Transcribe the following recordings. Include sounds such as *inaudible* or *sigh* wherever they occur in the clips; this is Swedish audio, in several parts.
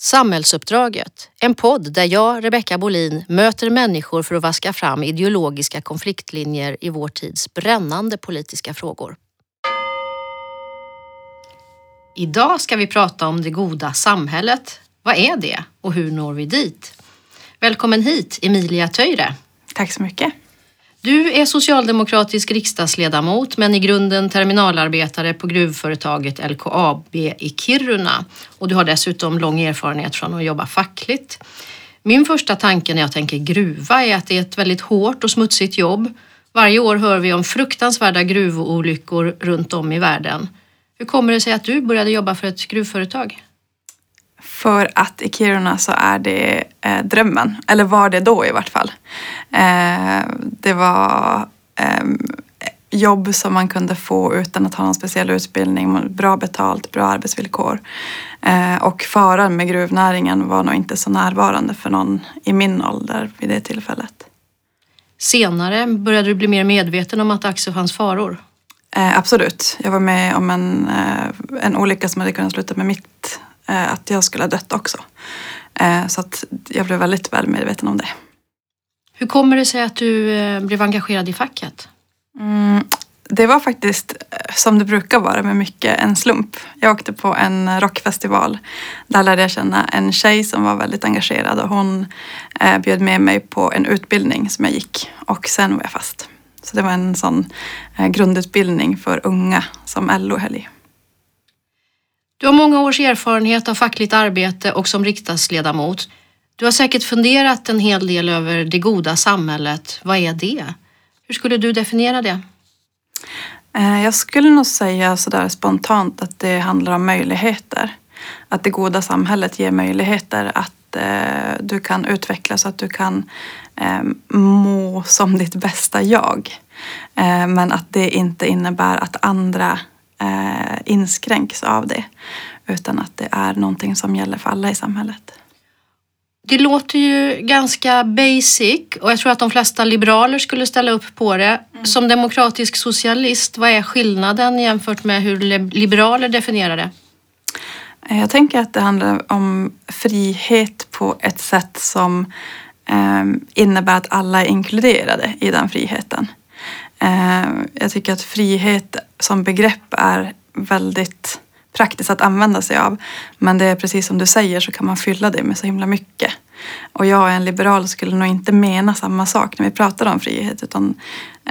Samhällsuppdraget, en podd där jag, Rebecka Bolin, möter människor för att vaska fram ideologiska konfliktlinjer i vår tids brännande politiska frågor. Idag ska vi prata om det goda samhället. Vad är det och hur når vi dit? Välkommen hit Emilia Töjre. Tack så mycket. Du är socialdemokratisk riksdagsledamot men i grunden terminalarbetare på gruvföretaget LKAB i Kiruna och du har dessutom lång erfarenhet från att jobba fackligt. Min första tanke när jag tänker gruva är att det är ett väldigt hårt och smutsigt jobb. Varje år hör vi om fruktansvärda gruvolyckor runt om i världen. Hur kommer det sig att du började jobba för ett gruvföretag? För att i Kiruna så är det eh, drömmen, eller var det då i vart fall. Eh, det var eh, jobb som man kunde få utan att ha någon speciell utbildning, bra betalt, bra arbetsvillkor. Eh, och faran med gruvnäringen var nog inte så närvarande för någon i min ålder vid det tillfället. Senare började du bli mer medveten om att det också fanns faror? Eh, absolut. Jag var med om en, eh, en olycka som hade kunnat sluta med mitt att jag skulle ha dött också. Eh, så att jag blev väldigt väl medveten om det. Hur kommer det sig att du eh, blev engagerad i facket? Mm, det var faktiskt som det brukar vara med mycket en slump. Jag åkte på en rockfestival. Där lärde jag känna en tjej som var väldigt engagerad och hon bjöd med mig på en utbildning som jag gick och sen var jag fast. Så det var en sån grundutbildning för unga som LO höll i. Du har många års erfarenhet av fackligt arbete och som riksdagsledamot. Du har säkert funderat en hel del över det goda samhället. Vad är det? Hur skulle du definiera det? Eh, jag skulle nog säga sådär spontant att det handlar om möjligheter. Att det goda samhället ger möjligheter att eh, du kan utvecklas, att du kan eh, må som ditt bästa jag. Eh, men att det inte innebär att andra eh, inskränks av det. Utan att det är någonting som gäller för alla i samhället. Det låter ju ganska basic och jag tror att de flesta liberaler skulle ställa upp på det. Mm. Som demokratisk socialist, vad är skillnaden jämfört med hur liberaler definierar det? Eh, jag tänker att det handlar om frihet på ett sätt som eh, innebär att alla är inkluderade i den friheten. Eh, jag tycker att frihet som begrepp är väldigt praktiskt att använda sig av. Men det är precis som du säger så kan man fylla det med så himla mycket. Och jag en liberal skulle nog inte mena samma sak när vi pratar om frihet utan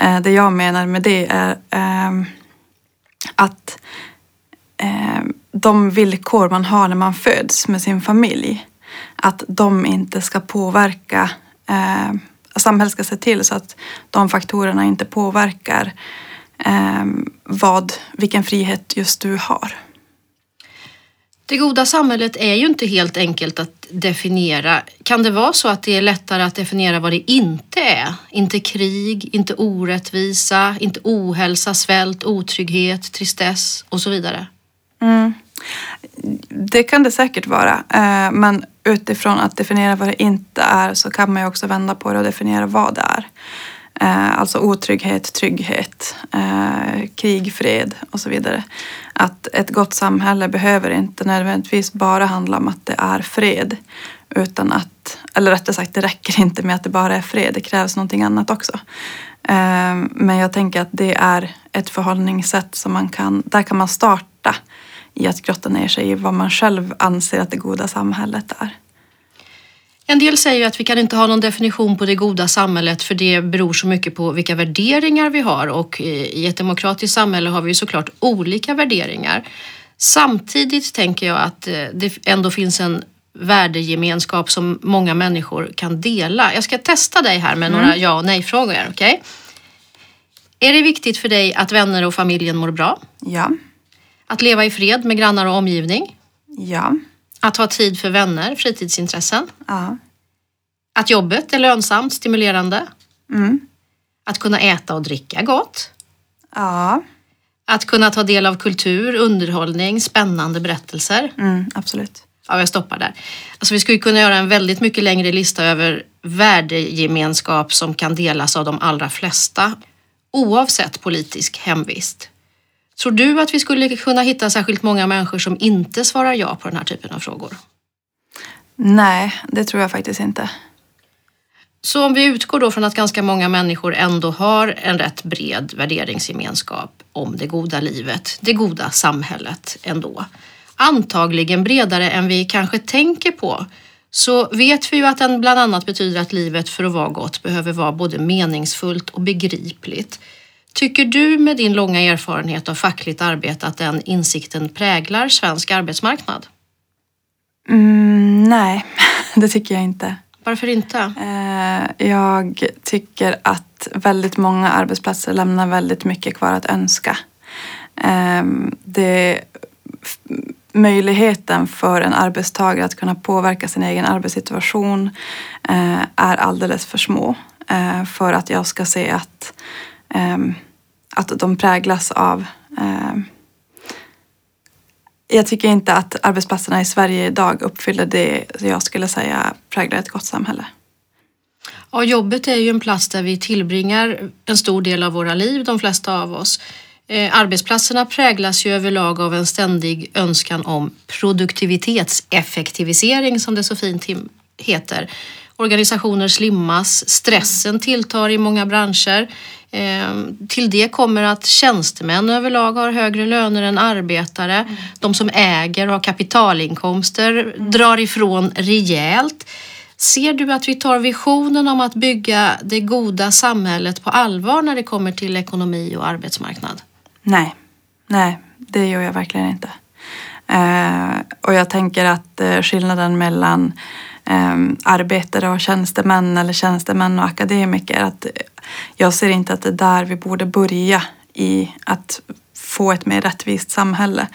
eh, det jag menar med det är eh, att eh, de villkor man har när man föds med sin familj att de inte ska påverka eh, samhället ska se till så att de faktorerna inte påverkar eh, vad, vilken frihet just du har. Det goda samhället är ju inte helt enkelt att definiera. Kan det vara så att det är lättare att definiera vad det inte är? Inte krig, inte orättvisa, inte ohälsa, svält, otrygghet, tristess och så vidare? Mm. Det kan det säkert vara. Eh, men utifrån att definiera vad det inte är så kan man ju också vända på det och definiera vad det är. Eh, alltså otrygghet, trygghet, eh, krig, fred och så vidare. Att ett gott samhälle behöver inte nödvändigtvis bara handla om att det är fred. Utan att, eller rättare sagt, det räcker inte med att det bara är fred. Det krävs någonting annat också. Men jag tänker att det är ett förhållningssätt som man kan, där kan man starta i att grotta ner sig i vad man själv anser att det goda samhället är. En del säger att vi kan inte ha någon definition på det goda samhället för det beror så mycket på vilka värderingar vi har och i ett demokratiskt samhälle har vi såklart olika värderingar. Samtidigt tänker jag att eh, det ändå finns en värdegemenskap som många människor kan dela. Jag ska testa dig här med mm. några ja och nej-frågor. Okay? Är det viktigt för dig att vänner och familjen mår bra? Ja. Att leva i fred med grannar och omgivning. Ja. Att ha tid för vänner, fritidsintressen. Ja. Att jobbet är lönsamt, stimulerande. Mm. Att kunna äta och dricka gott. Ja. Att kunna ta del av kultur, underhållning, spännande berättelser. Mm, absolut. Ja, jag stoppar där. Alltså, vi skulle kunna göra en väldigt mycket längre lista över värdegemenskap som kan delas av de allra flesta oavsett politisk hemvist. Tror du att vi skulle kunna hitta särskilt många människor som inte svarar ja på den här typen av frågor? Nej, det tror jag faktiskt inte. Så om vi utgår då från att ganska många människor ändå har en rätt bred värderingsgemenskap om det goda livet, det goda samhället ändå. Antagligen bredare än vi kanske tänker på. Så vet vi ju att den bland annat betyder att livet för att vara gott behöver vara både meningsfullt och begripligt. Tycker du med din långa erfarenhet av fackligt arbete att den insikten präglar svensk arbetsmarknad? Mm, nej, *laughs* det tycker jag inte. Varför inte? Eh, jag tycker att väldigt många arbetsplatser lämnar väldigt mycket kvar att önska. Ehm, det, möjligheten för en arbetstagare att kunna påverka sin egen arbetssituation eh, är alldeles för små eh, för att jag ska se att, Ehm, att de präglas av ehm, jag tycker inte att arbetsplatserna i Sverige idag uppfyller det jag skulle säga präglar ett gott samhälle. Ja, jobbet är ju en plats där vi tillbringar en stor del av våra liv, de flesta av oss. Eh, arbetsplatserna präglas ju överlag av en ständig önskan om produktivitetseffektivisering som det så fint heter. Organisationer slimmas, stressen tilltar i många branscher. Ehm, till det kommer att tjänstemän överlag har högre löner än arbetare. Mm. De som äger och har kapitalinkomster mm. drar ifrån rejält. Ser du att vi tar visionen om att bygga det goda samhället på allvar när det kommer till ekonomi och arbetsmarknad? Nej, nej, det gör jag verkligen inte. Eh, och jag tänker att eh, skillnaden mellan eh, arbetare och tjänstemän eller tjänstemän och akademiker, att jag ser inte att det är där vi borde börja i att få ett mer rättvist samhälle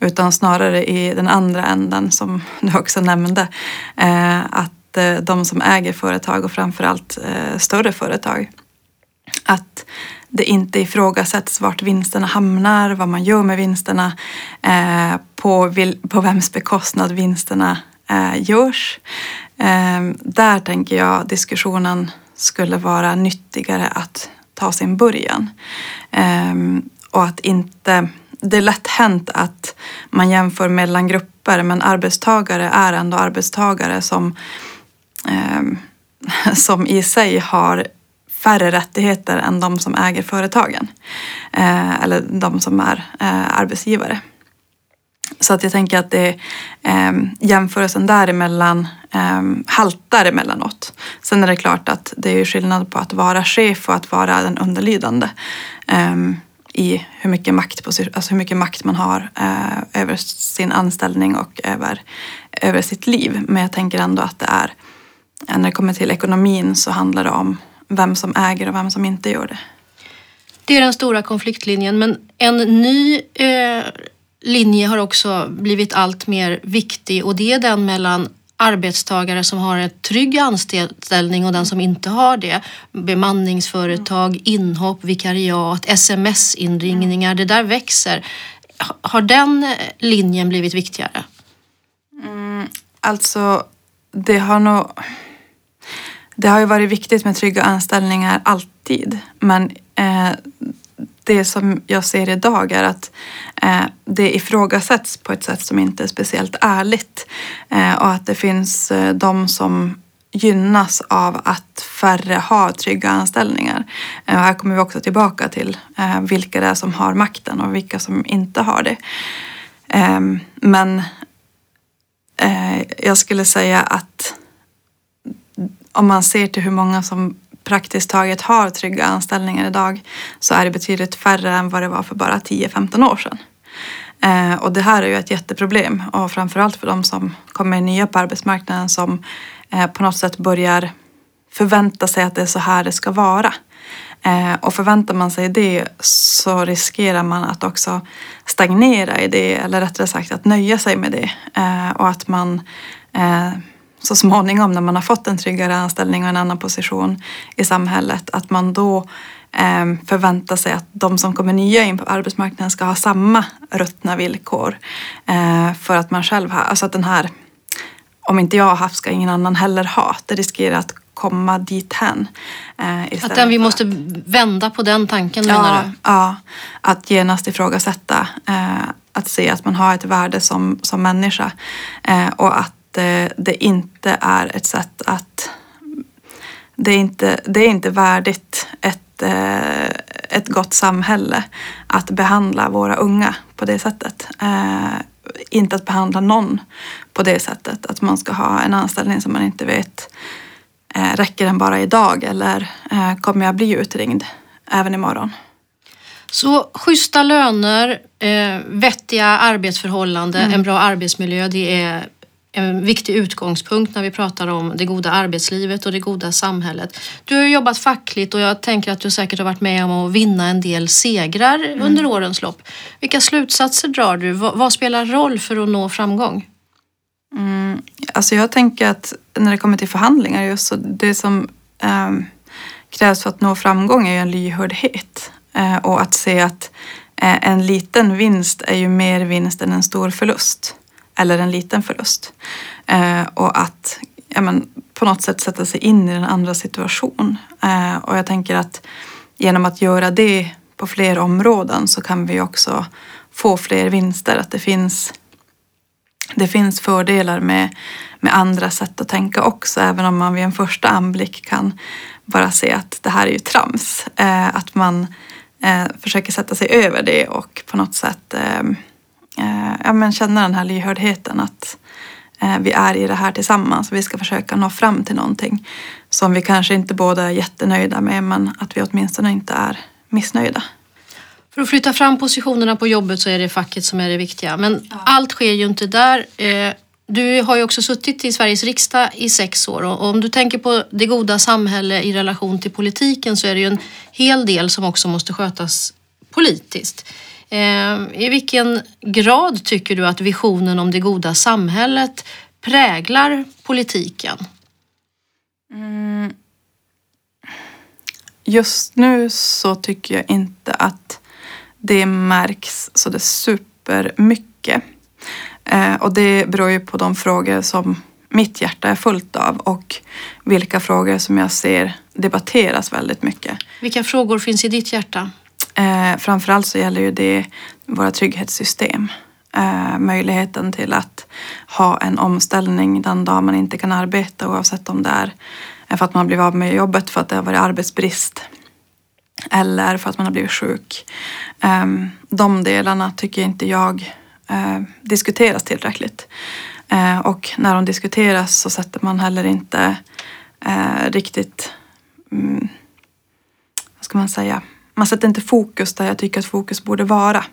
utan snarare i den andra änden som du också nämnde. Eh, att eh, de som äger företag och framförallt eh, större företag att det inte ifrågasätts vart vinsterna hamnar, vad man gör med vinsterna, på, på vems bekostnad vinsterna görs. Där tänker jag diskussionen skulle vara nyttigare att ta sin början. Ehm, och att inte... Det är lätt hänt att man jämför mellan grupper men arbetstagare är ändå arbetstagare som, ehm, *laughs* som i sig har färre rättigheter än de som äger företagen. Eh, eller de som är eh, arbetsgivare. Så att jag tänker att det, eh, jämförelsen däremellan eh, haltar emellanåt. Sen är det klart att det är skillnad på att vara chef och att vara den underlydande. Eh, i hur mycket, makt, alltså hur mycket makt man har eh, över sin anställning och över, över sitt liv. Men jag tänker ändå att det är, eh, när det kommer till ekonomin så handlar det om vem som äger och vem som inte gör det. Det är den stora konfliktlinjen men en ny eh, linje har också blivit allt mer viktig och det är den mellan arbetstagare som har en trygg anställning och den som inte har det. Bemanningsföretag, inhopp, vikariat, sms-inringningar, det där växer. Har den linjen blivit viktigare? Mm, alltså, det har nog... Det har ju varit viktigt med trygga anställningar alltid men eh, det som jag ser idag är att eh, det ifrågasätts på ett sätt som inte är speciellt ärligt. Eh, och att det finns eh, de som gynnas av att färre har trygga anställningar. Eh, och här kommer vi också tillbaka till eh, vilka det är som har makten och vilka som inte har det. Ehm, men eh, jag skulle säga att om man ser till hur många som praktiskt taget har trygga anställningar idag så är det betydligt färre än vad det var för bara 10-15 år sedan. Eh, och det här är ju ett jätteproblem och framförallt för de som kommer nya på arbetsmarknaden som eh, på något sätt börjar förvänta sig att det är så här det ska vara. Eh, och förväntar man sig det så riskerar man att också stagnera i det eller rättare sagt att nöja sig med det eh, och att man eh, så småningom när man har fått en tryggare anställning och en annan position i samhället att man då eh, förväntar sig att de som kommer nya in på arbetsmarknaden ska ha samma ruttna villkor eh, för att man själv har, alltså att den här om inte jag har haft ska ingen annan heller ha. Det riskerar att komma dit hän. Eh, att den, vi måste vända på den tanken ja, menar du? Ja, att genast ifrågasätta. Eh, att se att man har ett värde som, som människa. Eh, och att att det inte är ett sätt att... Det är inte, det är inte värdigt ett, eh, ett gott samhälle att behandla våra unga på det sättet. Eh, inte att behandla någon på det sättet. Att man ska ha en anställning som man inte vet räcker den bara idag eller kommer jag bli utringd även imorgon? Så schyssta löner, eh, vettiga arbetsförhållanden, mm. en bra arbetsmiljö, det är en viktig utgångspunkt när vi pratar om det goda arbetslivet och det goda samhället. Du har jobbat fackligt och jag tänker att du säkert har varit med om att vinna en del segrar mm. under årens lopp. Vilka slutsatser drar du? Vad, vad spelar roll för att nå framgång? Mm, alltså jag tänker att när det kommer till förhandlingar, just så det som eh, krävs för att nå framgång är ju en lyhördhet. Eh, och att se att eh, en liten vinst är ju mer vinst än en stor förlust. Eller en liten förlust. Eh, och att ja, men, på något sätt sätta sig in i den andra situation. Eh, och jag tänker att genom att göra det på fler områden så kan vi också få fler vinster. Att det finns, det finns fördelar med, med andra sätt att tänka också, även om man vid en första anblick kan bara se att det här är ju trams. Eh, att man eh, försöker sätta sig över det och på något sätt eh, eh, ja, men känna den här lyhördheten att eh, vi är i det här tillsammans. Vi ska försöka nå fram till någonting som vi kanske inte båda är jättenöjda med men att vi åtminstone inte är missnöjda. För att flytta fram positionerna på jobbet så är det facket som är det viktiga. Men ja. allt sker ju inte där. Eh, du har ju också suttit i Sveriges riksdag i sex år och om du tänker på det goda samhälle i relation till politiken så är det ju en hel del som också måste skötas politiskt. Eh, I vilken grad tycker du att visionen om det goda samhället präglar politiken? Mm. Just nu så tycker jag inte att det märks så det supermycket. Eh, och det beror ju på de frågor som mitt hjärta är fullt av och vilka frågor som jag ser debatteras väldigt mycket. Vilka frågor finns i ditt hjärta? Eh, framförallt så gäller ju det våra trygghetssystem. Eh, möjligheten till att ha en omställning den dag man inte kan arbeta oavsett om det är eh, för att man har blivit av med jobbet för att det har varit arbetsbrist eller för att man har blivit sjuk. Eh, de delarna tycker inte jag eh, diskuteras tillräckligt. Eh, och när de diskuteras så sätter man heller inte eh, riktigt, mm, vad ska man säga, man sätter inte fokus där jag tycker att fokus borde vara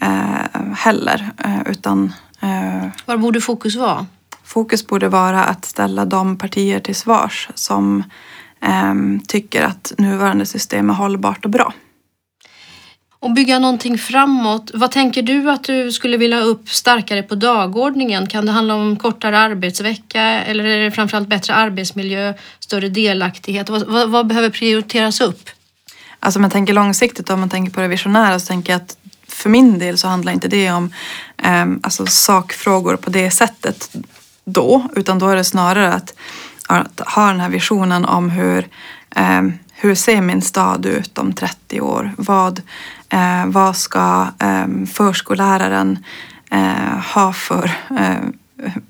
eh, heller. Eh, utan, eh, Var borde fokus vara? Fokus borde vara att ställa de partier till svars som tycker att nuvarande system är hållbart och bra och bygga någonting framåt. Vad tänker du att du skulle vilja upp starkare på dagordningen? Kan det handla om kortare arbetsvecka eller är det framförallt bättre arbetsmiljö, större delaktighet? Vad, vad, vad behöver prioriteras upp? Alltså om man tänker långsiktigt och om man tänker på det visionära så tänker jag att för min del så handlar inte det om eh, alltså sakfrågor på det sättet då, utan då är det snarare att, att ha den här visionen om hur eh, hur ser min stad ut om 30 år? Vad, eh, vad ska eh, förskolläraren eh, ha för eh,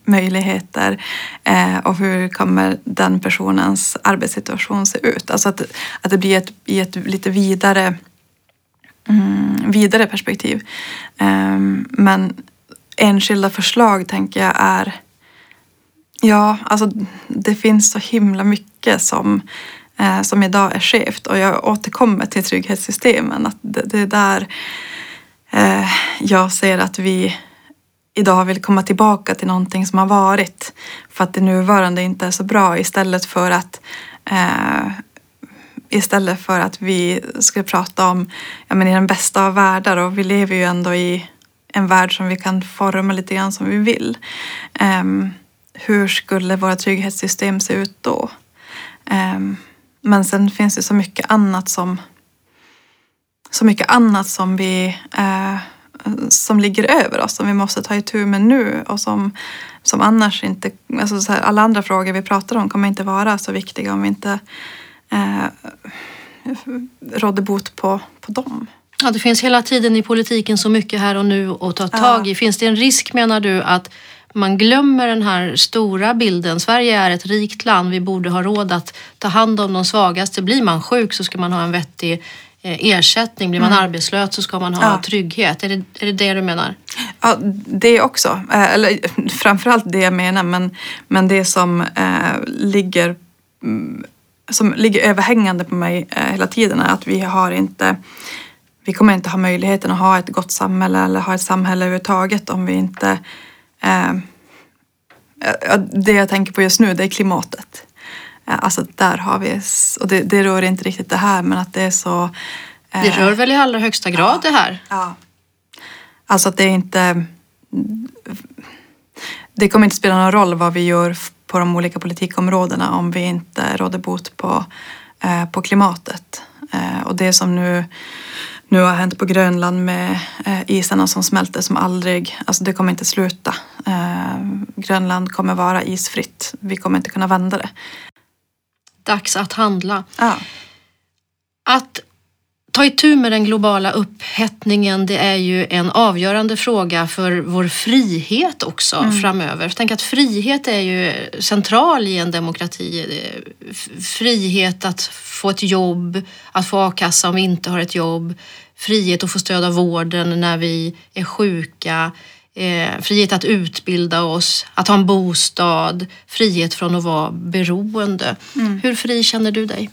möjligheter eh, och hur kommer den personens arbetssituation se ut? Alltså att, att det blir ett, i ett lite vidare, mm, vidare perspektiv. Eh, men enskilda förslag tänker jag är Ja, alltså det finns så himla mycket som eh, som idag är skevt. Och jag återkommer till trygghetssystemen. Att det, det är där eh, jag ser att vi idag vill komma tillbaka till någonting som har varit för att det nuvarande inte är så bra istället för att eh, istället för att vi ska prata om ja, men i den bästa av världar och vi lever ju ändå i en värld som vi kan forma lite grann som vi vill. Um, hur skulle våra trygghetssystem se ut då? Um, men sen finns det så mycket annat som så mycket annat som vi eh, som ligger över oss som vi måste ta itu med nu och som, som annars inte, alltså här, alla andra frågor vi pratar om kommer inte vara så viktiga om vi inte eh, rådde bot på, på dem. Ja, det finns hela tiden i politiken så mycket här och nu att ta tag i. Finns det en risk menar du att man glömmer den här stora bilden. Sverige är ett rikt land, vi borde ha råd att ta hand om de svagaste. Blir man sjuk så ska man ha en vettig ersättning. Blir man mm. arbetslös så ska man ha ja. trygghet. Är det, är det det du menar? Ja, det också. Eh, eller *laughs* framförallt det jag menar, men, men det som eh, ligger mm, som ligger överhängande på mig eh, hela tiden är att vi har inte vi kommer inte ha möjligheten att ha ett gott samhälle eller ha ett samhälle överhuvudtaget om vi inte... Eh, det jag tänker på just nu det är klimatet. Eh, alltså där har vi, och det, det rör inte riktigt det här men att det är så... Eh, det rör väl i allra högsta grad ja, det här? Ja. Alltså att det är inte... Det kommer inte spela någon roll vad vi gör på de olika politikområdena om vi inte råder bot på, eh, på klimatet. Eh, och det som nu, nu har hänt på Grönland med eh, isarna som smälter som aldrig, alltså det kommer inte sluta. Eh, Grönland kommer vara isfritt. Vi kommer inte kunna vända det. Dags att handla. Ja. Att ta itu med den globala upphettningen det är ju en avgörande fråga för vår frihet också mm. framöver. Tänk att frihet är ju central i en demokrati. Frihet att få ett jobb, att få a-kassa om vi inte har ett jobb. Frihet att få stöd av vården när vi är sjuka. Eh, frihet att utbilda oss, att ha en bostad. Frihet från att vara beroende. Mm. Hur fri känner du dig?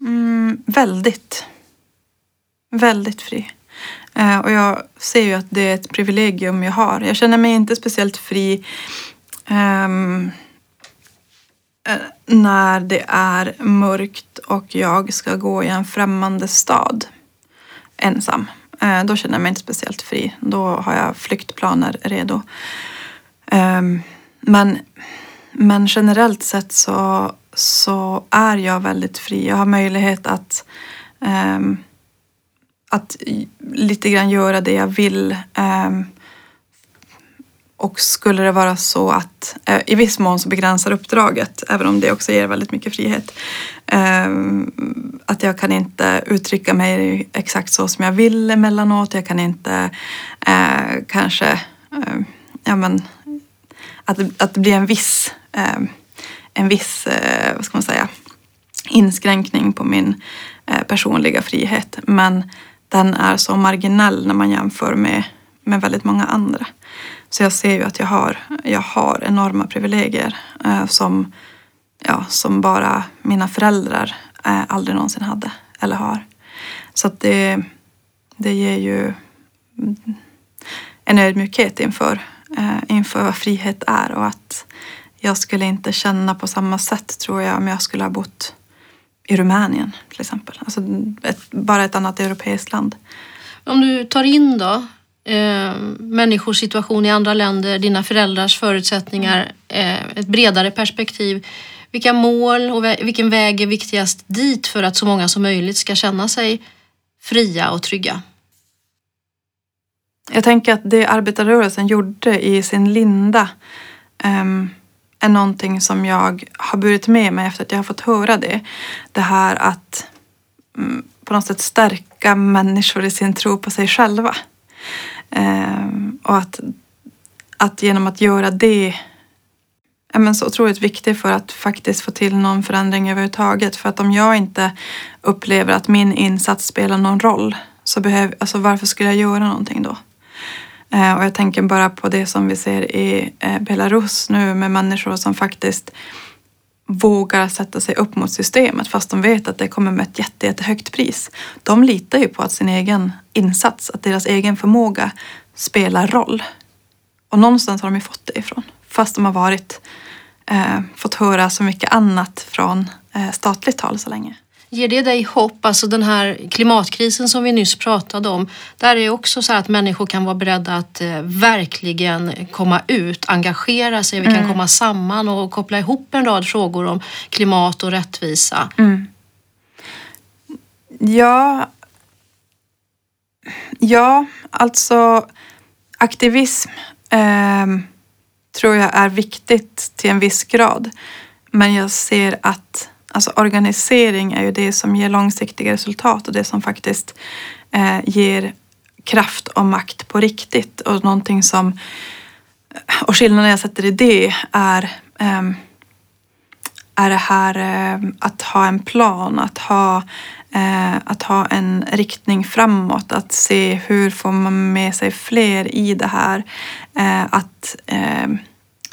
Mm, väldigt. Väldigt fri. Eh, och jag ser ju att det är ett privilegium jag har. Jag känner mig inte speciellt fri um, när det är mörkt och jag ska gå i en främmande stad ensam. Eh, då känner jag mig inte speciellt fri. Då har jag flyktplaner redo. Ehm, men, men generellt sett så så är jag väldigt fri. Jag har möjlighet att, ehm, att lite grann göra det jag vill. Um, och skulle det vara så att eh, i viss mån så begränsar uppdraget, även om det också ger väldigt mycket frihet, eh, att jag kan inte uttrycka mig exakt så som jag vill emellanåt. Jag kan inte eh, kanske, uh, ja men, att, att det blir en viss eh, en viss, eh, vad ska man säga, inskränkning på min eh, personliga frihet. Men den är så marginell när man jämför med, med väldigt många andra. Så jag ser ju att jag har, jag har enorma privilegier eh, som, ja, som bara mina föräldrar eh, aldrig någonsin hade eller har. Så att det, det ger ju en ödmjukhet inför, eh, inför vad frihet är och att jag skulle inte känna på samma sätt tror jag om jag skulle ha bott i Rumänien till exempel. Alltså ett, bara ett annat europeiskt land. Om du tar in då eh, människors situation i andra länder, dina föräldrars förutsättningar, eh, ett bredare perspektiv. Vilka mål och vilken väg är viktigast dit för att så många som möjligt ska känna sig fria och trygga? Jag tänker att det arbetarrörelsen gjorde i sin linda um, är någonting som jag har burit med mig efter att jag har fått höra det. Det här att um, på något sätt stärka människor i sin tro på sig själva. Ehm, och att, att genom att göra det är men så otroligt viktigt för att faktiskt få till någon förändring överhuvudtaget. För att om jag inte upplever att min insats spelar någon roll så behöv, alltså varför skulle jag göra någonting då? Eh, och jag tänker bara på det som vi ser i eh, Belarus nu med människor som faktiskt vågar sätta sig upp mot systemet fast de vet att det kommer med ett jätte, jättehögt pris. De litar ju på att sin egen insats, att deras egen förmåga spelar roll. Och någonstans har de ju fått det ifrån. Fast de har varit, eh, fått höra så mycket annat från eh, statligt håll så länge. Ger det dig hopp? Alltså den här klimatkrisen som vi nyss pratade om. Där är också så att människor kan vara beredda att eh, verkligen komma ut, engagera sig. Vi kan mm. komma samman och koppla ihop en rad frågor om klimat och rättvisa. Mm. Ja, ja, alltså aktivism eh, tror jag är viktigt till en viss grad. Men jag ser att Alltså organisering är ju det som ger långsiktiga resultat och det som faktiskt eh, ger kraft och makt på riktigt och någonting som eh, och skillnaden jag sätter i det är um, är det här uh, att ha en plan, att ha, uh, att ha en riktning framåt, att se hur får man med sig fler i det här. Uh, att ehm,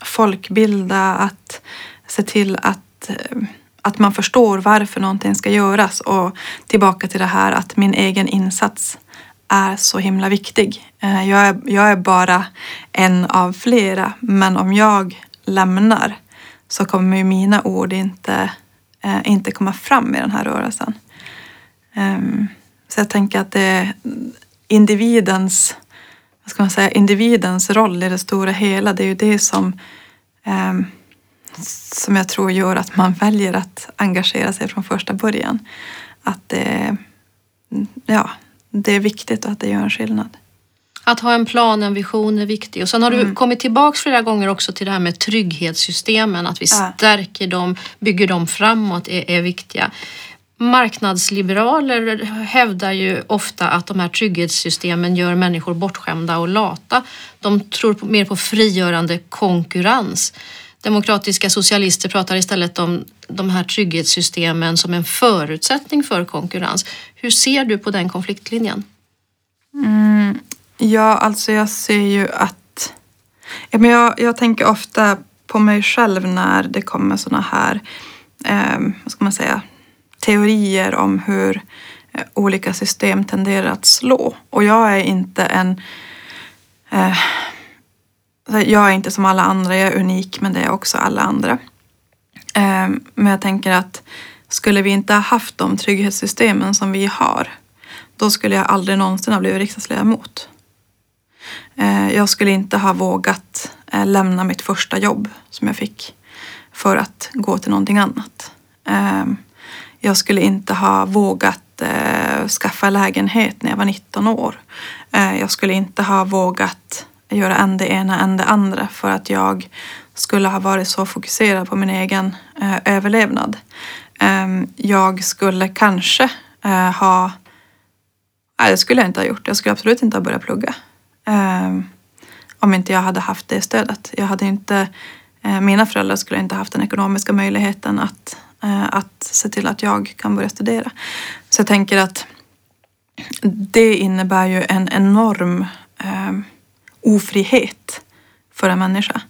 folkbilda, att se till att att man förstår varför någonting ska göras och tillbaka till det här att min egen insats är så himla viktig. Eh, jag är, jag är bara en av flera, men om jag lämnar så kommer ju mina ord inte, eh, inte komma fram i den här rörelsen. Ehm, så jag tänker att det är individens, vad ska man säga, individens roll i det stora hela, det är ju det som ehm, som jag tror gör att man väljer att engagera sig från första början. Att det, ja, det är viktigt och att det gör en skillnad. Att ha en plan, en vision är viktigt. Och sen har du mm. kommit tillbaks flera gånger också till det här med trygghetssystemen. Att vi stärker dem, bygger dem framåt är, är viktiga. Marknadsliberaler hävdar ju ofta att de här trygghetssystemen gör människor bortskämda och lata. De tror mer på frigörande konkurrens. Demokratiska socialister pratar istället om de här trygghetssystemen som en förutsättning för konkurrens. Hur ser du på den konfliktlinjen? Mm, ja, alltså jag ser ju att... Ja, men jag, jag tänker ofta på mig själv när det kommer såna här, eh, vad ska man säga, teorier om hur eh, olika system tenderar att slå. Och jag är inte en eh, jag är inte som alla andra, jag är unik men det är också alla andra. Eh, men jag tänker att skulle vi inte ha haft de trygghetssystemen som vi har, då skulle jag aldrig någonsin ha blivit riksdagsledamot. Eh, jag skulle inte ha vågat eh, lämna mitt första jobb som jag fick för att gå till någonting annat. Jag skulle inte ha vågat skaffa lägenhet när jag var 19 år. Jag skulle inte ha vågat göra än det ena än det andra för att jag skulle ha varit så fokuserad på min egen eh, överlevnad. Eh, jag skulle kanske eh, ha... Nej, det skulle jag inte ha gjort. Jag skulle absolut inte ha börjat plugga. Ehm, om inte jag hade haft det stödet. Jag hade inte, eh, mina föräldrar skulle inte haft den ekonomiska möjligheten att, eh, att se till att jag kan börja studera. Så jag tänker att det innebär ju en enorm ehm, ofrihet för en människa.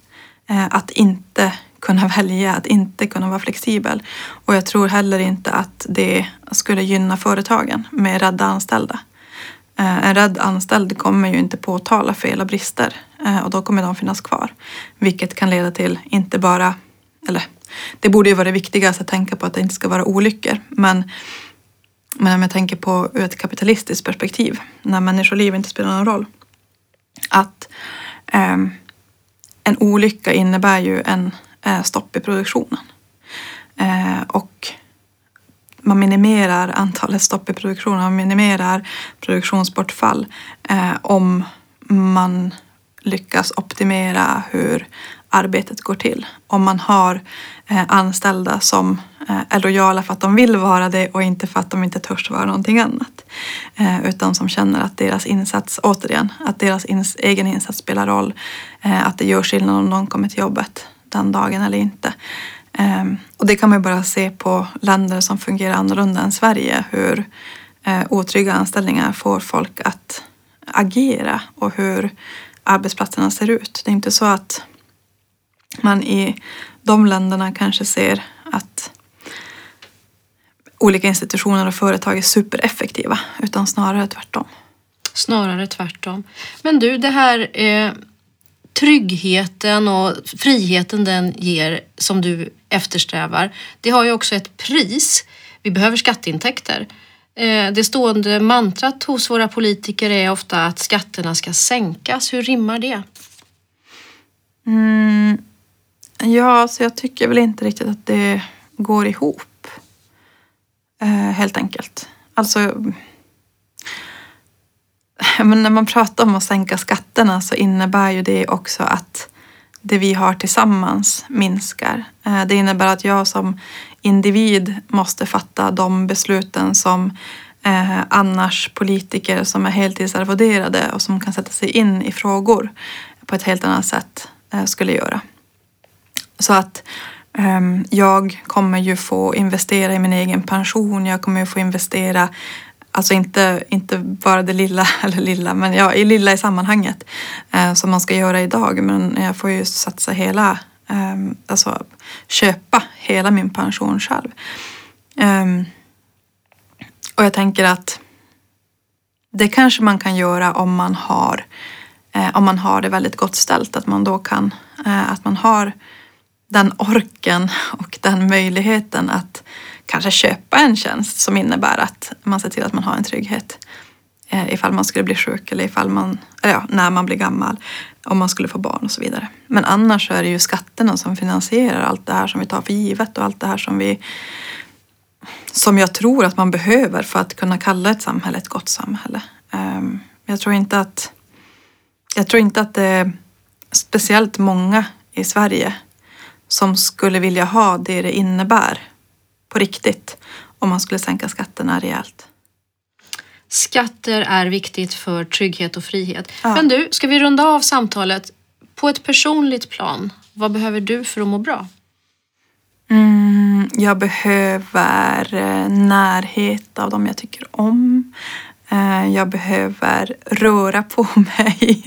Eh, att inte kunna välja, att inte kunna vara flexibel. Och jag tror heller inte att det skulle gynna företagen med rädda anställda. Eh, en rädd anställd kommer ju inte påtala fel och brister eh, och då kommer de finnas kvar. Vilket kan leda till inte bara, eller det borde ju vara det viktigaste att tänka på att det inte ska vara olyckor. Men, men om jag tänker på ur ett kapitalistiskt perspektiv, när människoliv inte spelar någon roll att eh, en olycka innebär ju en eh, stopp i produktionen. Eh, och man minimerar antalet stopp i produktionen, man minimerar produktionsbortfall eh, om man lyckas optimera hur arbetet går till. Om man har eh, anställda som eh, är lojala för att de vill vara det och inte för att de inte törs vara någonting annat. Eh, utan som känner att deras insats, återigen, att deras ins egen insats spelar roll. Eh, att det gör skillnad om någon kommer till jobbet den dagen eller inte. Ehm, och det kan man ju bara se på länder som fungerar annorlunda än Sverige. Hur eh, otrygga anställningar får folk att agera och hur arbetsplatserna ser ut. Det är inte så att man i de länderna kanske ser att olika institutioner och företag är supereffektiva utan snarare tvärtom. Snarare tvärtom. Men du, det här eh, tryggheten och friheten den ger som du eftersträvar, det har ju också ett pris. Vi behöver skatteintäkter. Eh, det stående mantrat hos våra politiker är ofta att skatterna ska sänkas. Hur rimmar det? Mm, Ja, så jag tycker väl inte riktigt att det går ihop. Eh, helt enkelt. Alltså... Men när man pratar om att sänka skatterna så innebär ju det också att det vi har tillsammans minskar. Eh, det innebär att jag som individ måste fatta de besluten som eh, annars politiker som är heltidsarvoderade och som kan sätta sig in i frågor på ett helt annat sätt eh, skulle göra. Så att um, jag kommer ju få investera i min egen pension. Jag kommer ju få investera, alltså inte, inte bara det lilla, *laughs* eller lilla, men ja, i lilla i sammanhanget uh, som man ska göra idag. Men jag får ju satsa hela, um, alltså köpa hela min pension själv. Um, och jag tänker att det kanske man kan göra om man har, eh, om man har det väldigt gott ställt. Att man då kan, eh, att man har den orken och den möjligheten att kanske köpa en tjänst som innebär att man ser till att man har en trygghet eh, ifall man skulle bli sjuk eller ifall man, eller ja, när man blir gammal, om man skulle få barn och så vidare. Men annars så är det ju skatterna som finansierar allt det här som vi tar för givet och allt det här som vi som jag tror att man behöver för att kunna kalla ett samhälle ett gott samhälle. Ehm, jag tror inte att, jag tror inte att det är speciellt många i Sverige som skulle vilja ha det det innebär på riktigt om man skulle sänka skatterna rejält. Skatter är viktigt för trygghet och frihet. Ja. Men du, ska vi runda av samtalet på ett personligt plan? Vad behöver du för att må bra? Mm, jag behöver eh, närhet av dem jag tycker om. Eh, jag behöver röra på *laughs* mig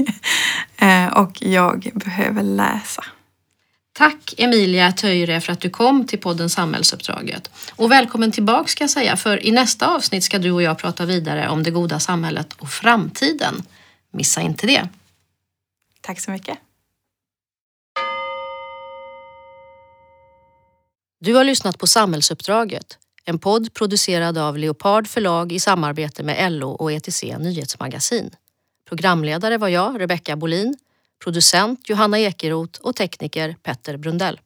eh, och jag behöver läsa. Tack Emilia Töjre för att du kom till podden Samhällsuppdraget. Och välkommen tillbaka ska jag säga, för i nästa avsnitt ska du och jag prata vidare om det goda samhället och framtiden. Missa inte det. Tack så mycket. Du har lyssnat på Samhällsuppdraget, en podd producerad av Leopard förlag i samarbete med LO och ETC Nyhetsmagasin. Programledare var jag, Rebecka Bolin, producent Johanna Ekeroth och tekniker Petter Brundell.